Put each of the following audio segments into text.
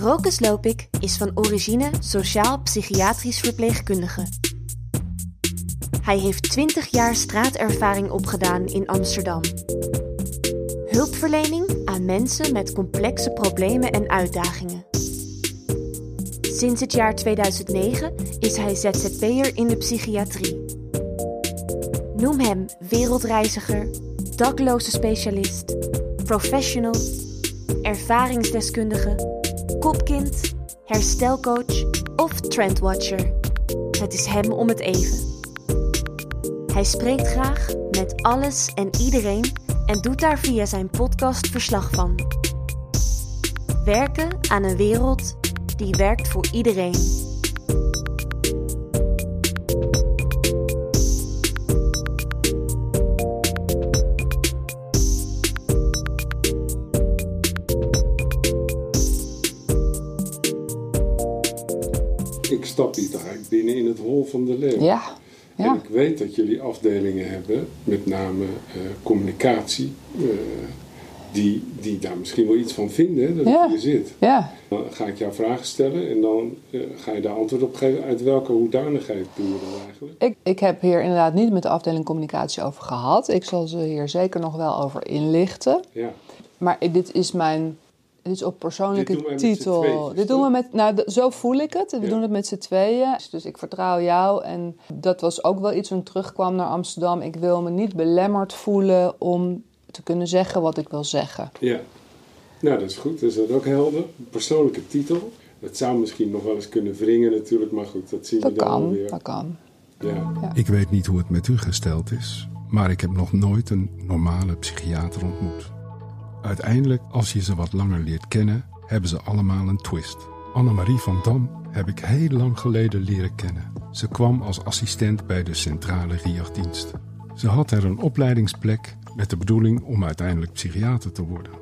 Rokus Lopik is van origine sociaal-psychiatrisch verpleegkundige. Hij heeft 20 jaar straatervaring opgedaan in Amsterdam. Hulpverlening aan mensen met complexe problemen en uitdagingen. Sinds het jaar 2009 is hij ZZP'er in de psychiatrie. Noem hem wereldreiziger, dakloze specialist, professional, ervaringsdeskundige, kopkind, herstelcoach of trendwatcher. Het is hem om het even. Hij spreekt graag met alles en iedereen en doet daar via zijn podcast verslag van. Werken aan een wereld die werkt voor iedereen. Stap toch eigenlijk binnen in het hol van de leeuw. Ja, En ik weet dat jullie afdelingen hebben, met name eh, communicatie, eh, die, die daar misschien wel iets van vinden, hè, dat Ja. ik hier zit. ja. Dan ga ik jou vragen stellen en dan eh, ga je daar antwoord op geven. Uit welke hoedanigheid doe je dat eigenlijk? Ik, ik heb hier inderdaad niet met de afdeling communicatie over gehad. Ik zal ze hier zeker nog wel over inlichten. Ja, Maar dit is mijn. Dit is op persoonlijke Dit titel. dit doen we met. Nou, zo voel ik het. We Ja. doen het met z'n tweeën. Dus ik vertrouw jou. En dat was ook wel iets toen ik terugkwam naar Amsterdam. Ik wil me niet belemmerd voelen om te kunnen zeggen wat ik wil zeggen. ja. Nou, dat is goed. Dus dat is ook helder. Persoonlijke titel. Dat zou misschien nog wel eens kunnen wringen natuurlijk, maar goed, dat zien Dat we dan kan. weer. Dat kan. Ja. Ik weet niet hoe het met u gesteld is, maar ik heb nog nooit een normale psychiater ontmoet. Uiteindelijk, als je ze wat langer leert kennen, hebben ze allemaal een twist. Annemarie van Dam heb ik heel lang geleden leren kennen. Ze kwam als assistent bij de centrale RIAG-dienst. Ze had er een opleidingsplek met de bedoeling om uiteindelijk psychiater te worden.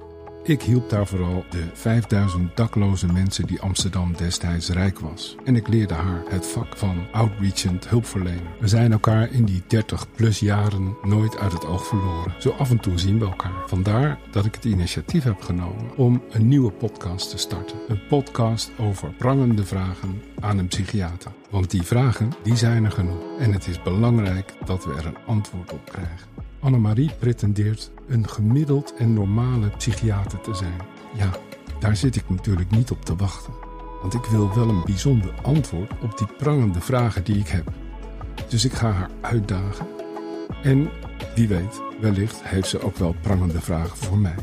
Ik hielp daar vooral de 5000 dakloze mensen die Amsterdam destijds rijk was. En ik leerde haar het vak van outreachend hulpverlener. We zijn elkaar in die 30 plus jaren nooit uit het oog verloren. Zo af en toe zien we elkaar. Vandaar dat ik het initiatief heb genomen om een nieuwe podcast te starten. Een podcast over prangende vragen aan een psychiater. Want die vragen, die zijn er genoeg. En het is belangrijk dat we er een antwoord op krijgen. Annemarie pretendeert een gemiddeld en normale psychiater te zijn. Ja, daar zit ik natuurlijk niet op te wachten. Want ik wil wel een bijzonder antwoord op die prangende vragen die ik heb. Dus ik ga haar uitdagen. En wie weet, wellicht heeft ze ook wel prangende vragen voor mij.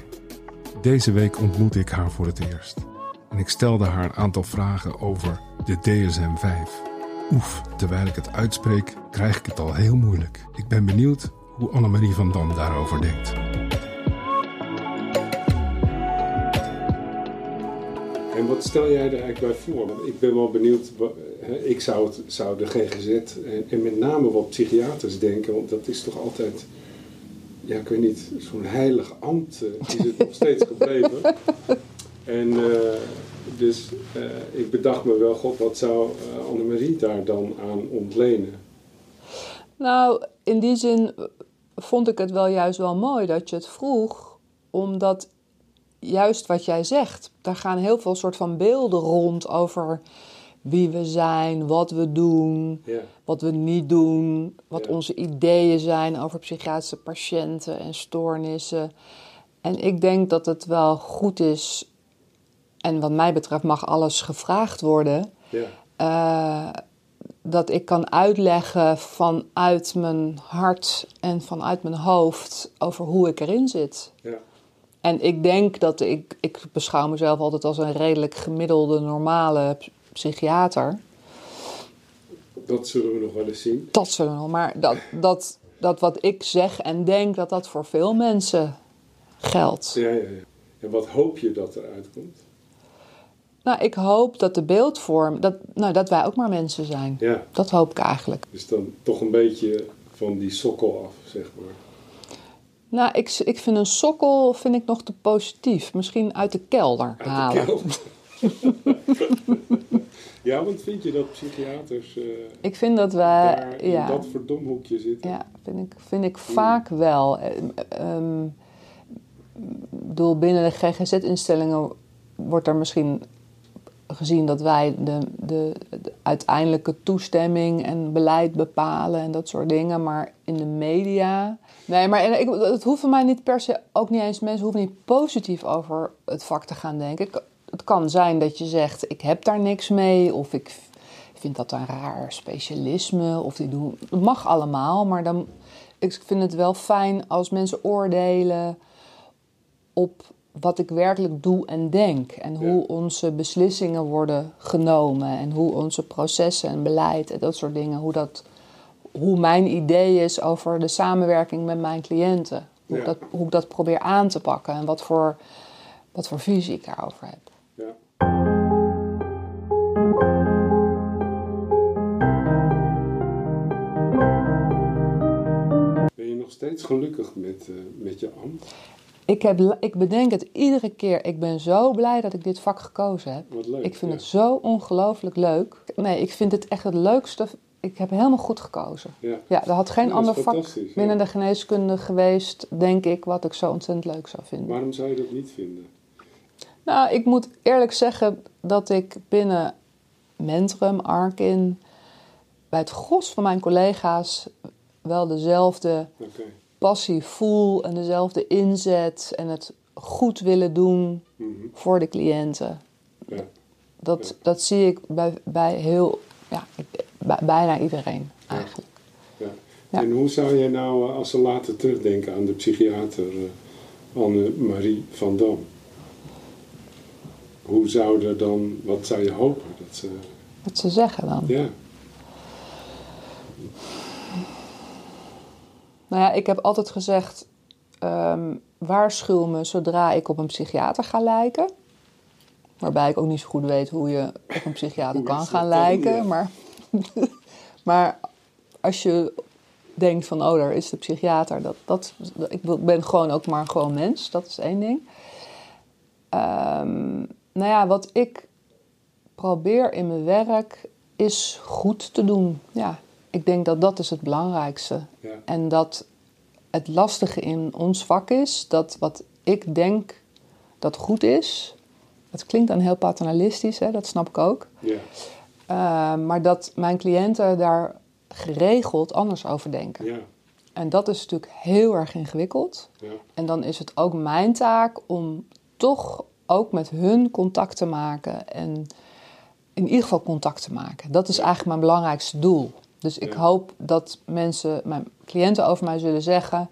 Deze week ontmoette ik haar voor het eerst. En ik stelde haar een aantal vragen over de DSM-5. Oef, terwijl ik het uitspreek, krijg ik het al heel moeilijk. Ik ben benieuwd hoe Annemarie van Dam daarover denkt. En wat stel jij er eigenlijk bij voor? Want ik ben wel benieuwd, ik zou, het, zou de GGZ en, en met name wat psychiaters denken, want dat is toch altijd, ja ik weet niet, zo'n heilig ambt eh, is het nog steeds gebleven. En eh, dus eh, ik bedacht me wel, god, wat zou uh, Annemarie daar dan aan ontlenen? Nou, in die zin vond ik het wel juist wel mooi dat je het vroeg, omdat juist wat jij zegt, daar gaan heel veel soort van beelden rond over wie we zijn, wat we doen, Ja. wat we niet doen, wat Ja. onze ideeën zijn over psychiatrische patiënten en stoornissen. En ik denk dat het wel goed is, en wat mij betreft mag alles gevraagd worden, Ja, eh, dat ik kan uitleggen vanuit mijn hart en vanuit mijn hoofd over hoe ik erin zit. ja, En ik denk dat ik, ik beschouw mezelf altijd als een redelijk gemiddelde, normale psychiater. dat zullen we nog wel eens zien. Dat zullen we nog, maar dat, dat, dat wat ik zeg en denk, dat dat voor veel mensen geldt. Ja, ja, ja. En wat hoop je dat eruit komt? Nou, ik hoop dat de beeldvorm, dat, nou, dat wij ook maar mensen zijn. Ja, Dat hoop ik eigenlijk. dus dan toch een beetje van die sokkel af, zeg maar. Nou, ik, ik vind een sokkel vind ik nog te positief. Misschien uit de kelder Uit halen. de kelder. ja, want vind je dat psychiaters eh, Ik vind dat wij. in ja, dat verdomhoekje zitten? ja, vind ik, vind ik vaak wel. Ik bedoel, binnen de GGZ-instellingen wordt er misschien gezien dat wij de, de, de uiteindelijke toestemming en beleid bepalen en dat soort dingen. Maar in de media. Nee, maar ik, het hoeft mij niet per se, ook niet eens mensen hoeven niet positief over het vak te gaan denken. Het kan zijn dat je zegt: ik heb daar niks mee, of ik vind dat een raar specialisme, of die doen. Het mag allemaal, maar dan. Ik vind het wel fijn als mensen oordelen op wat ik werkelijk doe en denk. En hoe onze beslissingen worden genomen. En hoe onze processen en beleid en dat soort dingen. Hoe, dat, hoe mijn idee is over de samenwerking met mijn cliënten. Hoe, ik, dat, hoe ik dat probeer aan te pakken. En wat voor, wat voor visie ik daarover heb. Ja. Ben je nog steeds gelukkig met, uh, met je ambt? Ik, heb, ik bedenk het iedere keer. Ik ben zo blij dat ik dit vak gekozen heb. Wat leuk, ik vind het zo ongelooflijk leuk. Nee, ik vind het echt het leukste. Ik heb helemaal goed gekozen. Ja, ja er had geen ander vak binnen de geneeskunde geweest, denk ik, wat ik zo ontzettend leuk zou vinden. Waarom zou je dat niet vinden? Nou, ik moet eerlijk zeggen dat ik binnen Mentrum, Arkin, bij het gros van mijn collega's wel dezelfde passie voel en dezelfde inzet en het goed willen doen mhm. voor de cliënten. Ja. Dat, dat zie ik bij, bij heel, ja, bij, bijna iedereen eigenlijk. Ja. En hoe zou je nou, eh, als ze later terugdenken aan de psychiater uh, Anne-Marie van Dam, hoe zou dan, wat zou je hopen dat ze... Wat ze zeggen dan? Ja. Nou ja, ik heb altijd gezegd: um, waarschuw me zodra ik op een psychiater ga lijken. Waarbij ik ook niet zo goed weet hoe je op een psychiater kan gaan lijken. Maar, maar als je denkt van, oh, daar is de psychiater. Dat, dat, ik ben gewoon ook maar gewoon mens. Dat is één ding. Um, nou ja, wat ik probeer in mijn werk is goed te doen. Ja, ik denk dat dat is het belangrijkste. Ja. En dat het lastige in ons vak is dat wat ik denk dat goed is, dat klinkt dan heel paternalistisch, hè, dat snap ik ook. Ja. Uh, maar dat mijn cliënten daar geregeld anders over denken. Ja. En dat is natuurlijk heel erg ingewikkeld. Ja. En dan is het ook mijn taak om toch ook met hun contact te maken en in ieder geval contact te maken. Dat is eigenlijk mijn belangrijkste doel. Dus ik hoop dat mensen, mijn cliënten over mij zullen zeggen...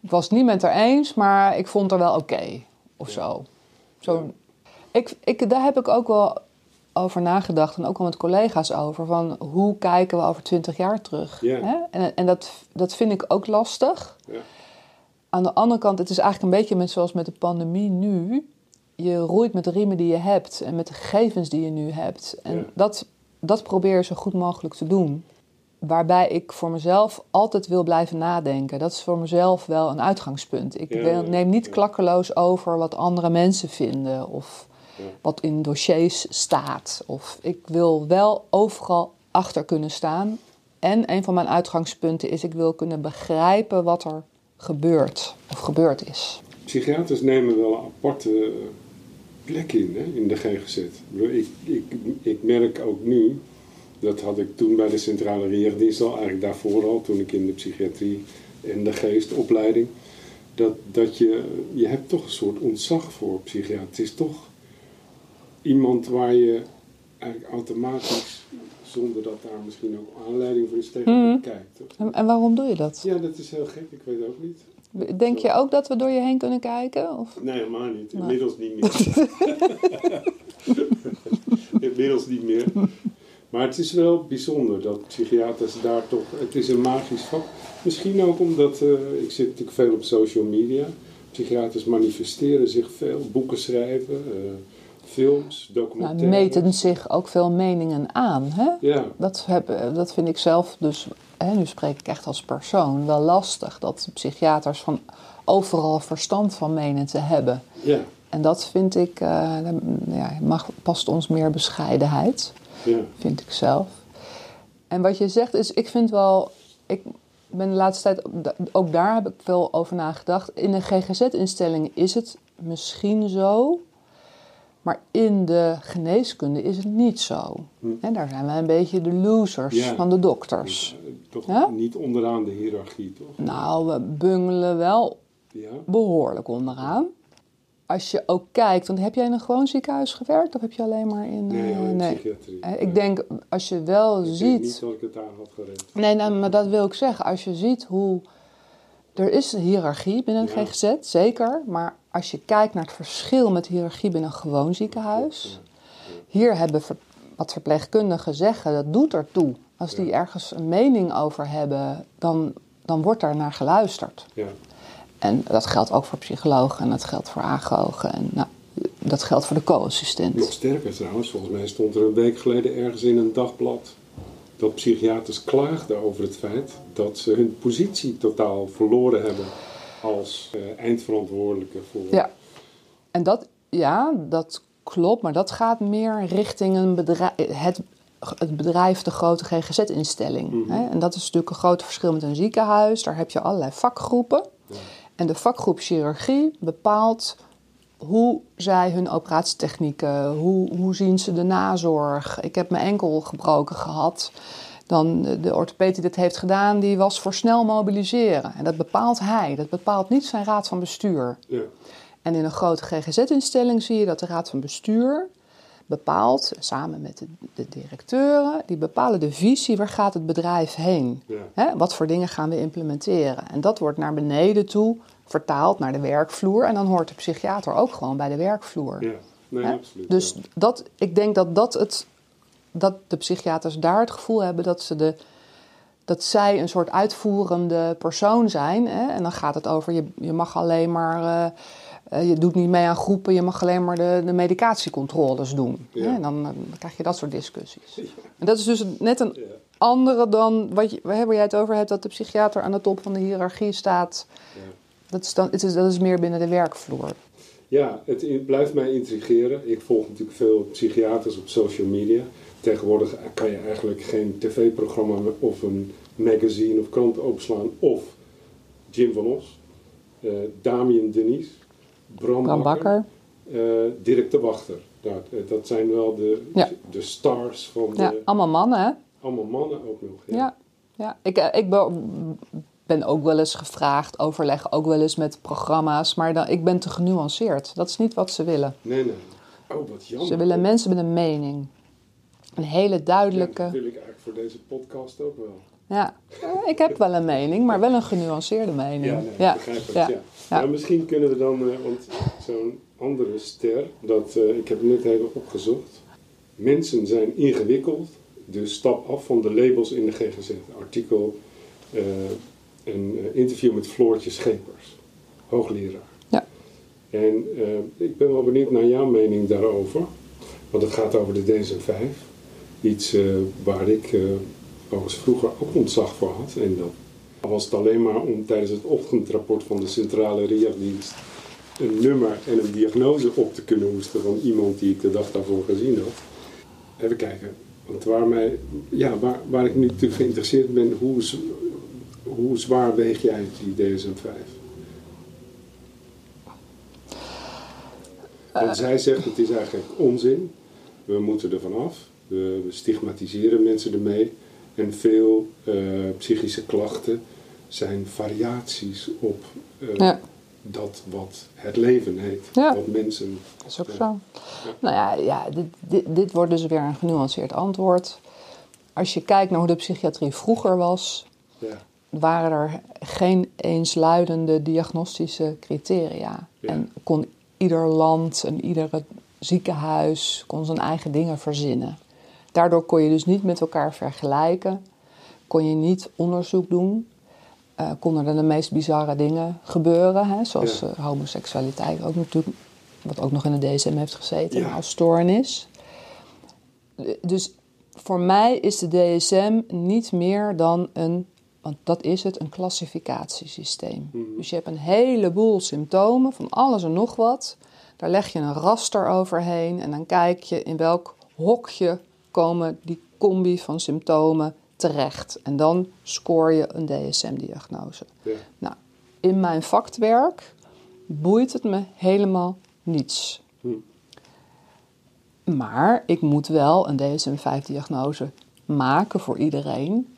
ik was het niet met haar eens, maar ik vond haar wel oké. of zo. zo ik, ik, daar heb ik ook wel over nagedacht en ook wel met collega's over. Van hoe kijken we over twintig jaar terug? Hè? En, en dat, dat vind ik ook lastig. Ja. Aan de andere kant, het is eigenlijk een beetje met, zoals met de pandemie nu. Je roeit met de riemen die je hebt en met de gegevens die je nu hebt. En dat, dat probeer je zo goed mogelijk te doen waarbij ik voor mezelf altijd wil blijven nadenken. Dat is voor mezelf wel een uitgangspunt. Ik neem niet klakkeloos over wat andere mensen vinden of wat in dossiers staat. Of ik wil wel overal achter kunnen staan. En een van mijn uitgangspunten is: ik wil kunnen begrijpen wat er gebeurt of gebeurd is. Psychiaters nemen wel een aparte plek in hè, in de GGZ. Ik, ik, ik merk ook nu dat had ik toen bij de Centrale Reerdienst al, eigenlijk daarvoor al, toen ik in de psychiatrie en de geestopleiding. Dat, dat je, je hebt toch een soort ontzag voor psychiater. Het is toch iemand waar je eigenlijk automatisch, zonder dat daar misschien ook aanleiding voor is, tegen mm. kijkt. En, en waarom doe je dat? Ja, dat is heel gek, ik weet het ook niet. Denk je ook dat we door je heen kunnen kijken? Of? Nee, helemaal niet. Inmiddels niet meer. Inmiddels niet meer. Maar het is wel bijzonder dat psychiaters daar toch. Het is een magisch vak. Misschien ook omdat. Uh, ik zit natuurlijk veel op social media. Psychiaters manifesteren zich veel, boeken schrijven, uh, films, documentaires. Nou, meten zich ook veel meningen aan. Hè? Ja. Dat, heb, eh, dat vind ik zelf dus. Hè, nu spreek ik echt als persoon. Wel lastig dat psychiaters van overal verstand van menen te hebben. Ja. En dat vind ik. Uh, ja, mag, past ons meer bescheidenheid. Ja. Vind ik zelf. En wat je zegt is, ik vind wel. Ik ben de laatste tijd, ook daar heb ik veel over nagedacht. In een GGZ-instelling is het misschien zo. Maar in de geneeskunde is het niet zo. Hm. En daar zijn wij een beetje de losers Ja. van de dokters. Toch niet onderaan de hiërarchie, toch? Nou, we bungelen wel behoorlijk onderaan. Als je ook kijkt, want heb jij in een gewoon ziekenhuis gewerkt of heb je alleen maar in. Nee, eh, in nee. psychiatrie. Eh, Ik denk, als je wel Ik ziet. niet dat ik het daar had gered. Nee, nou, maar dat wil ik zeggen. Als je ziet hoe. Er is een hiërarchie binnen een. GGZ, zeker. Maar als je kijkt naar het verschil met hiërarchie binnen een gewoon ziekenhuis. Hier hebben ver- wat verpleegkundigen zeggen, dat doet ertoe. Als die ergens een mening over hebben, dan, dan wordt daar naar geluisterd. Ja. En dat geldt ook voor psychologen en dat geldt voor agogen. En nou, dat geldt voor de Nog co-assistent. sterker trouwens, volgens mij stond er een week geleden ergens in een dagblad dat psychiaters klaagden over het feit dat ze hun positie totaal verloren hebben als eh, eindverantwoordelijke voor. Ja. En dat, ja, dat klopt, maar dat gaat meer richting een bedrijf, het, het bedrijf, de grote GGZ-instelling. Mhm. En dat is natuurlijk een groot verschil met een ziekenhuis. Daar heb je allerlei vakgroepen. Ja. En de vakgroep chirurgie bepaalt hoe zij hun operatietechnieken, hoe, hoe zien ze de nazorg. Ik heb mijn enkel gebroken gehad. Dan de, de orthopeed die dit heeft gedaan, die was voor snel mobiliseren. En dat bepaalt hij, dat bepaalt niet zijn raad van bestuur. Ja. En in een grote GGZ-instelling zie je dat de raad van bestuur bepaalt, samen met de, de directeuren, die bepalen de visie, waar gaat het bedrijf heen? Ja. Hè, wat voor dingen gaan we implementeren? En dat wordt naar beneden toe vertaald naar de werkvloer. En dan hoort de psychiater ook gewoon bij de werkvloer. Ja. Nee, absoluut. Dus ja. dat, ik denk dat, dat, het, dat de psychiaters daar het gevoel hebben dat, ze de, dat zij een soort uitvoerende persoon zijn. Hè? En dan gaat het over, je, je mag alleen maar, eh, je doet niet mee aan groepen, je mag alleen maar de, de medicatiecontroles doen. Ja. En dan, eh, dan krijg je dat soort discussies. En dat is dus net een andere dan wat je, waar jij het over hebt, dat de psychiater aan de top van de hiërarchie staat. Ja. Dat is, dan, het is, dat is meer binnen de werkvloer. Ja, het blijft mij intrigeren. Ik volg natuurlijk veel psychiaters op social media. Tegenwoordig kan je eigenlijk geen tv-programma of een magazine of krant openslaan. Of Jim van Os, eh Damien Denis, Bram, Bram Bakker, Bakker. eh, Dirk de Wachter. Nou, eh, dat zijn wel de, Ja. de stars van de... Ja, allemaal mannen, hè? Allemaal mannen ook nog. Ja. Ja, ja. Ik, eh, ik be- ben ook wel eens gevraagd, overleg ook wel eens met programma's, maar dan, ik ben te genuanceerd. Dat is niet wat ze willen. Nee, nee. Oh, wat jammer. Ze willen mensen met een mening. Een hele Ja, duidelijke. dat wil ik eigenlijk voor deze podcast ook wel. Ja, ik heb wel een mening, maar wel een genuanceerde mening. Ja, nee, ja. begrijp het. ja. Ja. Ja. Maar misschien kunnen we dan, eh, want zo'n andere ster, dat, eh, ik heb het net even opgezocht. Mensen zijn ingewikkeld, dus stap af van de labels in de GGZ. Artikel, eh, een interview met Floortje Schepers, hoogleraar. Ja. En ik ben wel benieuwd naar jouw mening daarover. Want het gaat over de DSM-5. Iets waar ik overigens vroeger ook ontzag voor had. En dat was het alleen maar om tijdens het ochtendrapport van de centrale RIA-dienst een nummer en een diagnose op te kunnen hoesten van iemand die ik de dag daarvoor gezien had. Even kijken. Want waar, mij, ja, waar, waar ik nu natuurlijk geïnteresseerd ben, hoe, hoe zwaar weeg jij die DSM-5? Want zij zegt het is eigenlijk onzin. We moeten er vanaf. We, we stigmatiseren mensen ermee. En veel eh, psychische klachten zijn variaties op eh, Ja. dat wat het leven heet. Ja. Wat mensen. Dat is ook zo. Nou ja, ja dit, dit, dit wordt dus weer een genuanceerd antwoord. Als je kijkt naar hoe de psychiatrie vroeger was, Ja, waren er geen eensluidende diagnostische criteria. Ja. En kon ieder land en ieder ziekenhuis kon zijn eigen dingen verzinnen. Daardoor kon je dus niet met elkaar vergelijken, kon je niet onderzoek doen, eh, konden er de meest bizarre dingen gebeuren, hè, zoals Ja. eh, homoseksualiteit, ook natuurlijk, wat ook nog in de DSM heeft gezeten Ja. als stoornis. Dus voor mij is de DSM niet meer dan een, want dat is het, een klassificatiesysteem. Mhm. Dus je hebt een heleboel symptomen van alles en nog wat. Daar leg je een raster overheen en dan kijk je in welk hokje komen die combi van symptomen terecht. En dan scoor je een DSM-diagnose. ja, Nou, in mijn vakwerk boeit het me helemaal niets. Hm. Maar ik moet wel een DSM-5-diagnose maken voor iedereen.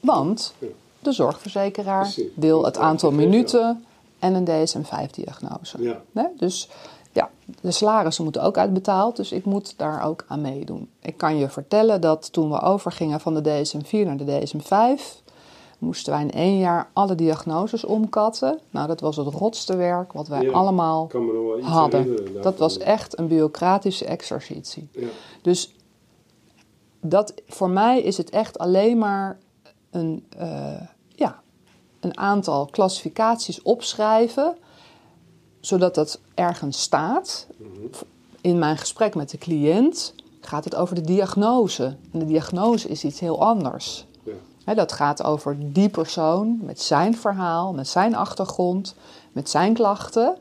Want de zorgverzekeraar wil het aantal minuten en een DSM-5-diagnose. Ja. Nee? Dus ja, de salarissen moeten ook uitbetaald, dus ik moet daar ook aan meedoen. Ik kan je vertellen dat toen we overgingen van de DSM-4 naar de DSM-5, moesten wij in één jaar alle diagnoses omkatten. Nou, dat was het rotste werk wat wij Ja, allemaal hadden. Dat was echt een bureaucratische exercitie. Ja. Dus dat, voor mij is het echt alleen maar een, eh, ja, een aantal klassificaties opschrijven, zodat dat ergens staat. In mijn gesprek met de cliënt gaat het over de diagnose. En de diagnose is iets heel anders. Ja. Dat gaat over die persoon met zijn verhaal, met zijn achtergrond, met zijn klachten,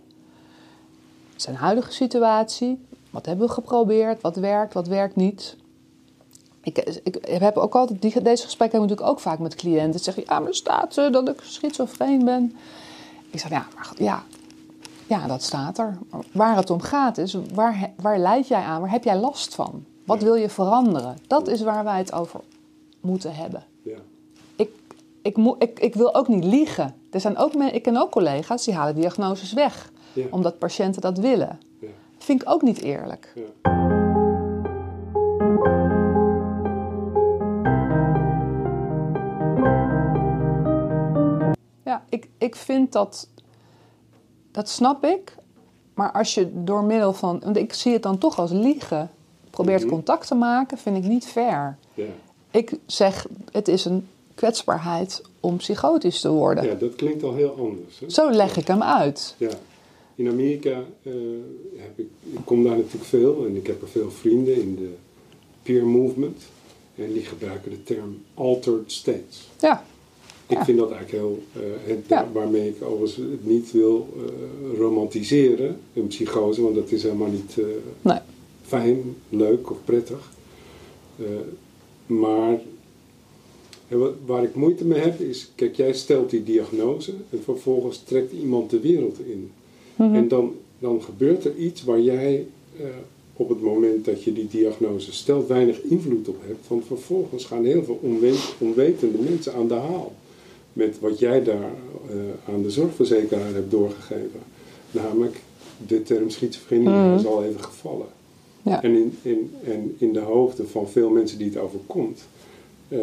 zijn huidige situatie. Wat hebben we geprobeerd? Wat werkt? Wat werkt niet? Ik, ik heb ook altijd, die, deze gesprekken natuurlijk ook vaak met cliënten. Ze zeggen, ja, maar staat er dat ik schizofreen ben? Ik zeg, ja, maar ja, ja, dat staat er. Waar het om gaat is, waar, waar leid jij aan? Waar heb jij last van? Wat wil je veranderen? Dat is waar wij het over moeten hebben. Ja. Ik, ik, moet, ik, ik wil ook niet liegen. Er zijn ook, ik ken ook collega's die halen diagnoses weg. Ja. Omdat patiënten dat willen. Ja. Vind ik ook niet eerlijk. Ja. Ja, ik, ik vind dat. Dat snap ik. Maar als je door middel van. Want ik zie het dan toch als liegen. Probeert Mhm. contact te maken, vind ik niet fair. Ja. Ik zeg, het is een kwetsbaarheid om psychotisch te worden. ja, dat klinkt al heel anders. Hè? Zo leg ik hem uit. Ja. In Amerika eh, heb ik, ik kom daar natuurlijk veel en ik heb er veel vrienden in de peer movement. En die gebruiken de term altered states. Ja, Ik vind dat eigenlijk heel, eh, het, waarmee ik overigens niet wil eh, romantiseren, een psychose, want dat is helemaal niet eh, nee. fijn, leuk of prettig. Maar en wat, waar ik moeite mee heb is, kijk, jij stelt die diagnose en vervolgens trekt iemand de wereld in. Mhm. En dan, dan gebeurt er iets waar jij eh, op het moment dat je die diagnose stelt weinig invloed op hebt. Want vervolgens gaan heel veel onwe- onwetende mensen aan de haal met wat jij daar eh, aan de zorgverzekeraar hebt doorgegeven. Namelijk, de term schizofrenie Mhm. is al even gevallen. Ja. En, in, in, en in de hoofden van veel mensen die het overkomt, eh,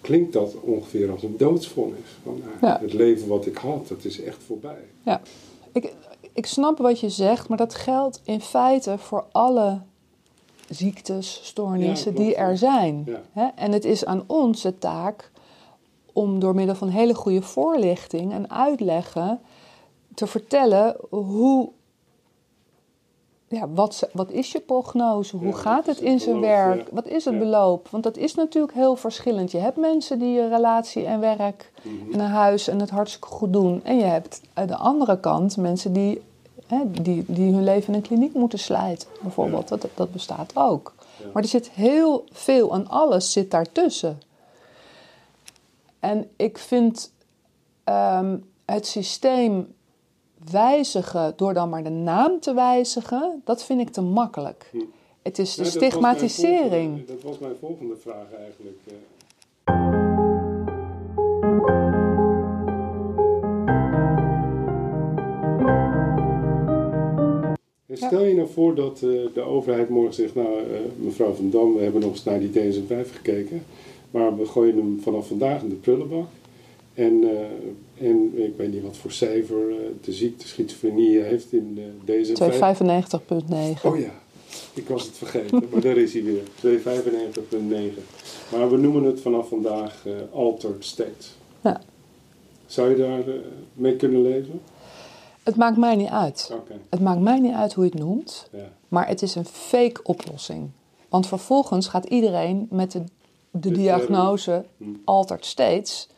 klinkt dat ongeveer als een doodsvonnis. Van, Ja. Het leven wat ik had, dat is echt voorbij. Ja, ik, ik snap wat je zegt, maar dat geldt in feite voor alle ziektes, stoornissen Ja, die er zijn. Ja. En het is aan ons de taak om door middel van hele goede voorlichting en uitleggen te vertellen hoe. Ja, wat, wat is je prognose? Hoe Ja, gaat het in zijn beloop? werk? Ja. Wat is het Ja. beloop? Want dat is natuurlijk heel verschillend. Je hebt mensen die je relatie en werk Mhm. en een huis en het hartstikke goed doen. En je hebt aan de andere kant mensen die, hè, die, die hun leven in een kliniek moeten slijten, bijvoorbeeld. Dat, dat bestaat ook. Maar er zit heel veel en alles zit daartussen. En ik vind ehm, het systeem wijzigen door dan maar de naam te wijzigen, dat vind ik te makkelijk. Hm. Het is de was stigmatisering. volgende- Dat was mijn volgende vraag eigenlijk. eh. Stel je nou voor dat eh, de overheid morgen zegt, nou eh, mevrouw Van Dam, we hebben nog eens naar die DSM-5 gekeken, maar we gooien hem vanaf vandaag in de prullenbak. En, eh, en ik weet niet wat voor cijfer eh, de ziekte schizofrenie heeft in de DSM-5. 295.9. Oh ja, ik was het vergeten, maar daar is hij weer. 295.9. Maar we noemen het vanaf vandaag eh, altered state. Ja. Zou je daar eh, mee kunnen leven? Het maakt mij niet uit. Het maakt mij niet uit hoe je het noemt, ja. maar het is een fake oplossing. Want vervolgens gaat iedereen met de, de diagnose Hm. altered states.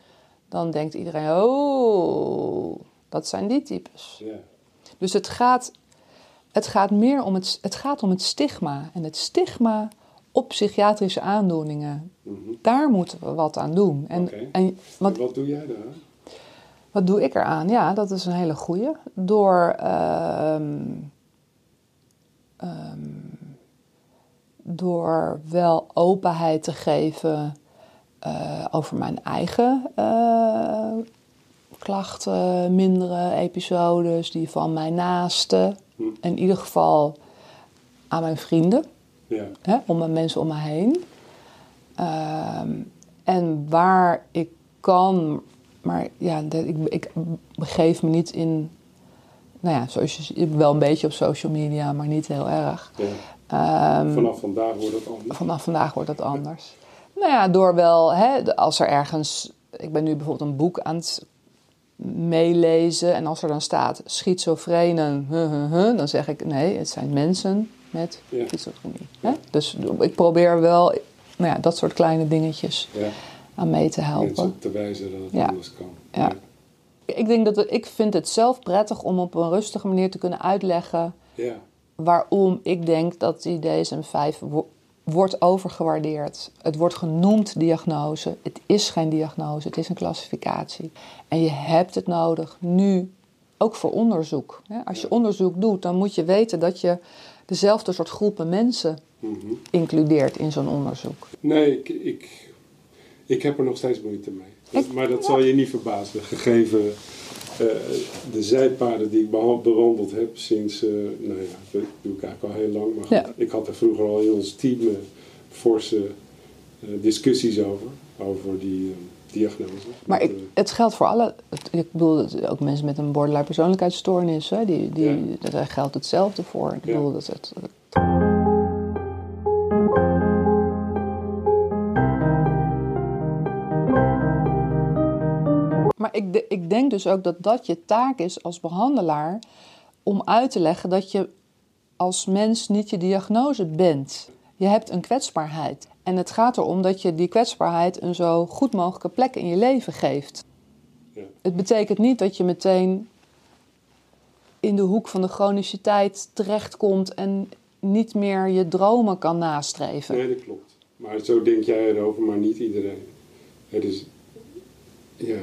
Dan denkt iedereen, oh, dat zijn die types. ja. Dus het gaat, het gaat meer om het, het, gaat om het stigma. En het stigma op psychiatrische aandoeningen, Mhm. daar moeten we wat aan doen. En, en want En wat doe jij daar? wat doe ik eraan? Ja, dat is een hele goeie. Door, ehm, ehm, door wel openheid te geven uh, over mijn eigen uh, klachten, mindere episodes, die van mijn naasten. Hm. In ieder geval aan mijn vrienden, ja. hè, om mijn mensen om me heen. Uh, en waar ik kan, maar ja, ik, ik begeef me niet in, nou ja, zoals je wel een beetje op social media, maar niet heel erg. Ja. Um, vanaf vandaag wordt het anders. Vanaf vandaag wordt het anders. Nou ja, door wel, hè, als er ergens, ik ben nu bijvoorbeeld een boek aan het meelezen en als er dan staat schizofrenen, dan zeg ik nee, het zijn mensen met ja. schizofrenie. Hè? Dus ik probeer wel nou ja, dat soort kleine dingetjes ja. aan mee te helpen. Te wijzen dat het anders kan. Ja. Ik denk dat ik vind het zelf prettig om op een rustige manier te kunnen uitleggen waarom ik denk dat die DSM-5 wordt overgewaardeerd. Het wordt genoemd diagnose. Het is geen diagnose, het is een klassificatie. En je hebt het nodig nu ook voor onderzoek. Als je onderzoek doet, dan moet je weten dat je dezelfde soort groepen mensen mhm. includeert in zo'n onderzoek. Nee, ik, ik, ik heb er nog steeds moeite mee. maar dat zal je niet verbazen, gegeven uh, de zijpaden die ik bewandeld heb sinds, uh, nou ja, dat doe ik eigenlijk al heel lang. Maar goed, ik had er vroeger al in ons team uh, forse discussies over, over die diagnose. Maar ik, het geldt voor alle, ik bedoel, ook mensen met een borderline persoonlijkheidsstoornis, hè, die, die, daar geldt hetzelfde voor. Ik bedoel, dat het, Maar ik, ik denk dus ook dat dat je taak is als behandelaar om uit te leggen dat je als mens niet je diagnose bent. Je hebt een kwetsbaarheid. En het gaat erom dat je die kwetsbaarheid een zo goed mogelijke plek in je leven geeft. Ja. Het betekent niet dat je meteen in de hoek van de chroniciteit terechtkomt en niet meer je dromen kan nastreven. Nee, dat klopt. Maar zo denk jij erover, maar niet iedereen. Het is, ja,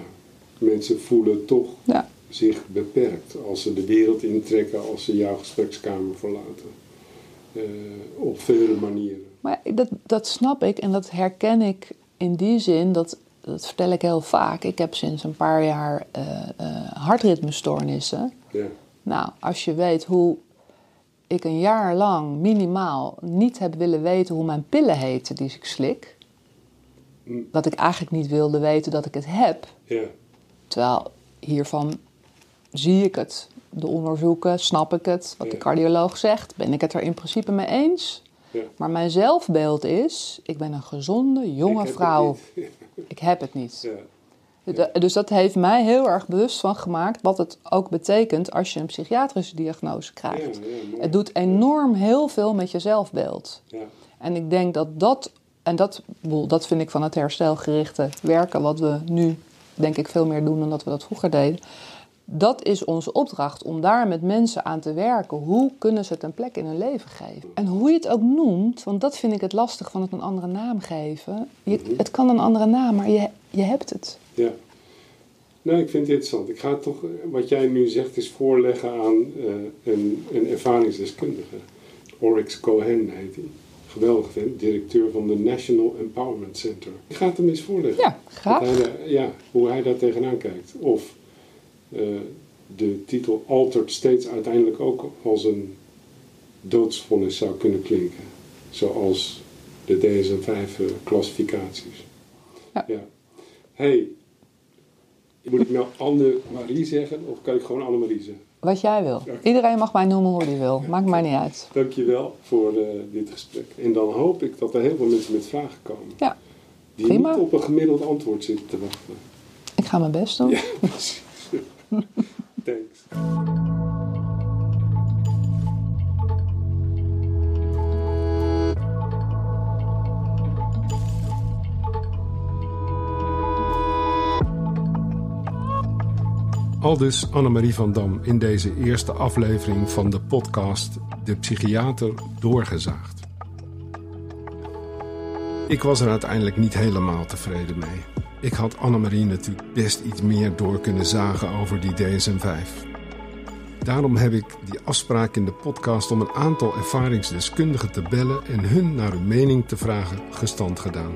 mensen voelen toch ja. zich beperkt als ze de wereld intrekken, als ze jouw gesprekskamer verlaten. Uh, op vele manieren. Maar dat, dat snap ik en dat herken ik in die zin, dat, dat vertel ik heel vaak. Ik heb sinds een paar jaar uh, uh, hartritmestoornissen. Ja. Nou, als je weet hoe ik een jaar lang minimaal niet heb willen weten hoe mijn pillen heten die ik slik. Mm. Dat ik eigenlijk niet wilde weten dat ik het heb. Ja. Terwijl hiervan zie ik het. De onderzoeken, snap ik het. Wat de cardioloog zegt, ben ik het er in principe mee eens. Ja. Maar mijn zelfbeeld is, ik ben een gezonde, jonge ik vrouw. ik heb het niet. Ja. Dus dat heeft mij heel erg bewust van gemaakt wat het ook betekent als je een psychiatrische diagnose krijgt. het doet enorm heel veel met je zelfbeeld. En ik denk dat dat, en dat, dat vind ik van het herstelgerichte werken wat we nu denk ik veel meer doen dan dat we dat vroeger deden dat is onze opdracht om daar met mensen aan te werken. Hoe kunnen ze het een plek in hun leven geven? En hoe je het ook noemt, want dat vind ik het lastig van het een andere naam geven. Je, mhm. het kan een andere naam, maar je, je hebt het. Ja. Nou, ik vind het interessant. Ik ga toch, wat jij nu zegt, is voorleggen aan uh, een, een ervaringsdeskundige. Oryx Cohen heet hij. Geweldig vent, directeur van de National Empowerment Center. Ik ga het hem eens voorleggen. Ja, graag. ja, hoe hij daar tegenaan kijkt. Of uh, de titel Altered States uiteindelijk ook als een doodsvonnis zou kunnen klinken. Zoals de DSM-5-classificaties. Ja. ja. hey, moet ik nou Anne-Marie zeggen of kan ik gewoon Anne-Marie zeggen? Wat jij wil. Iedereen mag mij noemen hoe hij wil. Maakt mij niet uit. Dankjewel voor uh, dit gesprek. En dan hoop ik dat er heel veel mensen met vragen komen. Ja, Die niet op een gemiddeld antwoord zitten te wachten. Ik ga mijn best doen. Ja, precies. Thanks. Aldus Annemarie van Dam in deze eerste aflevering van de podcast De Psychiater Doorgezaagd. Ik was er uiteindelijk niet helemaal tevreden mee. Ik had Annemarie natuurlijk best iets meer door kunnen zagen over die DSM-5. Daarom heb ik die afspraak in de podcast om een aantal ervaringsdeskundigen te bellen en hun naar hun mening te vragen gestand gedaan.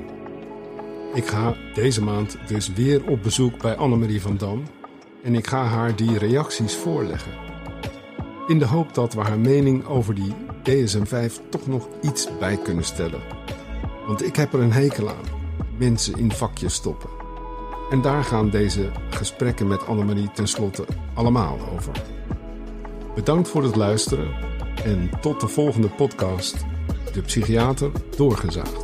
Ik ga deze maand dus weer op bezoek bij Annemarie van Dam en ik ga haar die reacties voorleggen. In de hoop dat we haar mening over die DSM-5 toch nog iets bij kunnen stellen. Want ik heb er een hekel aan. Mensen in vakjes stoppen. En daar gaan deze gesprekken met Annemarie tenslotte allemaal over. Bedankt voor het luisteren en tot de volgende podcast. De psychiater doorgezaagd.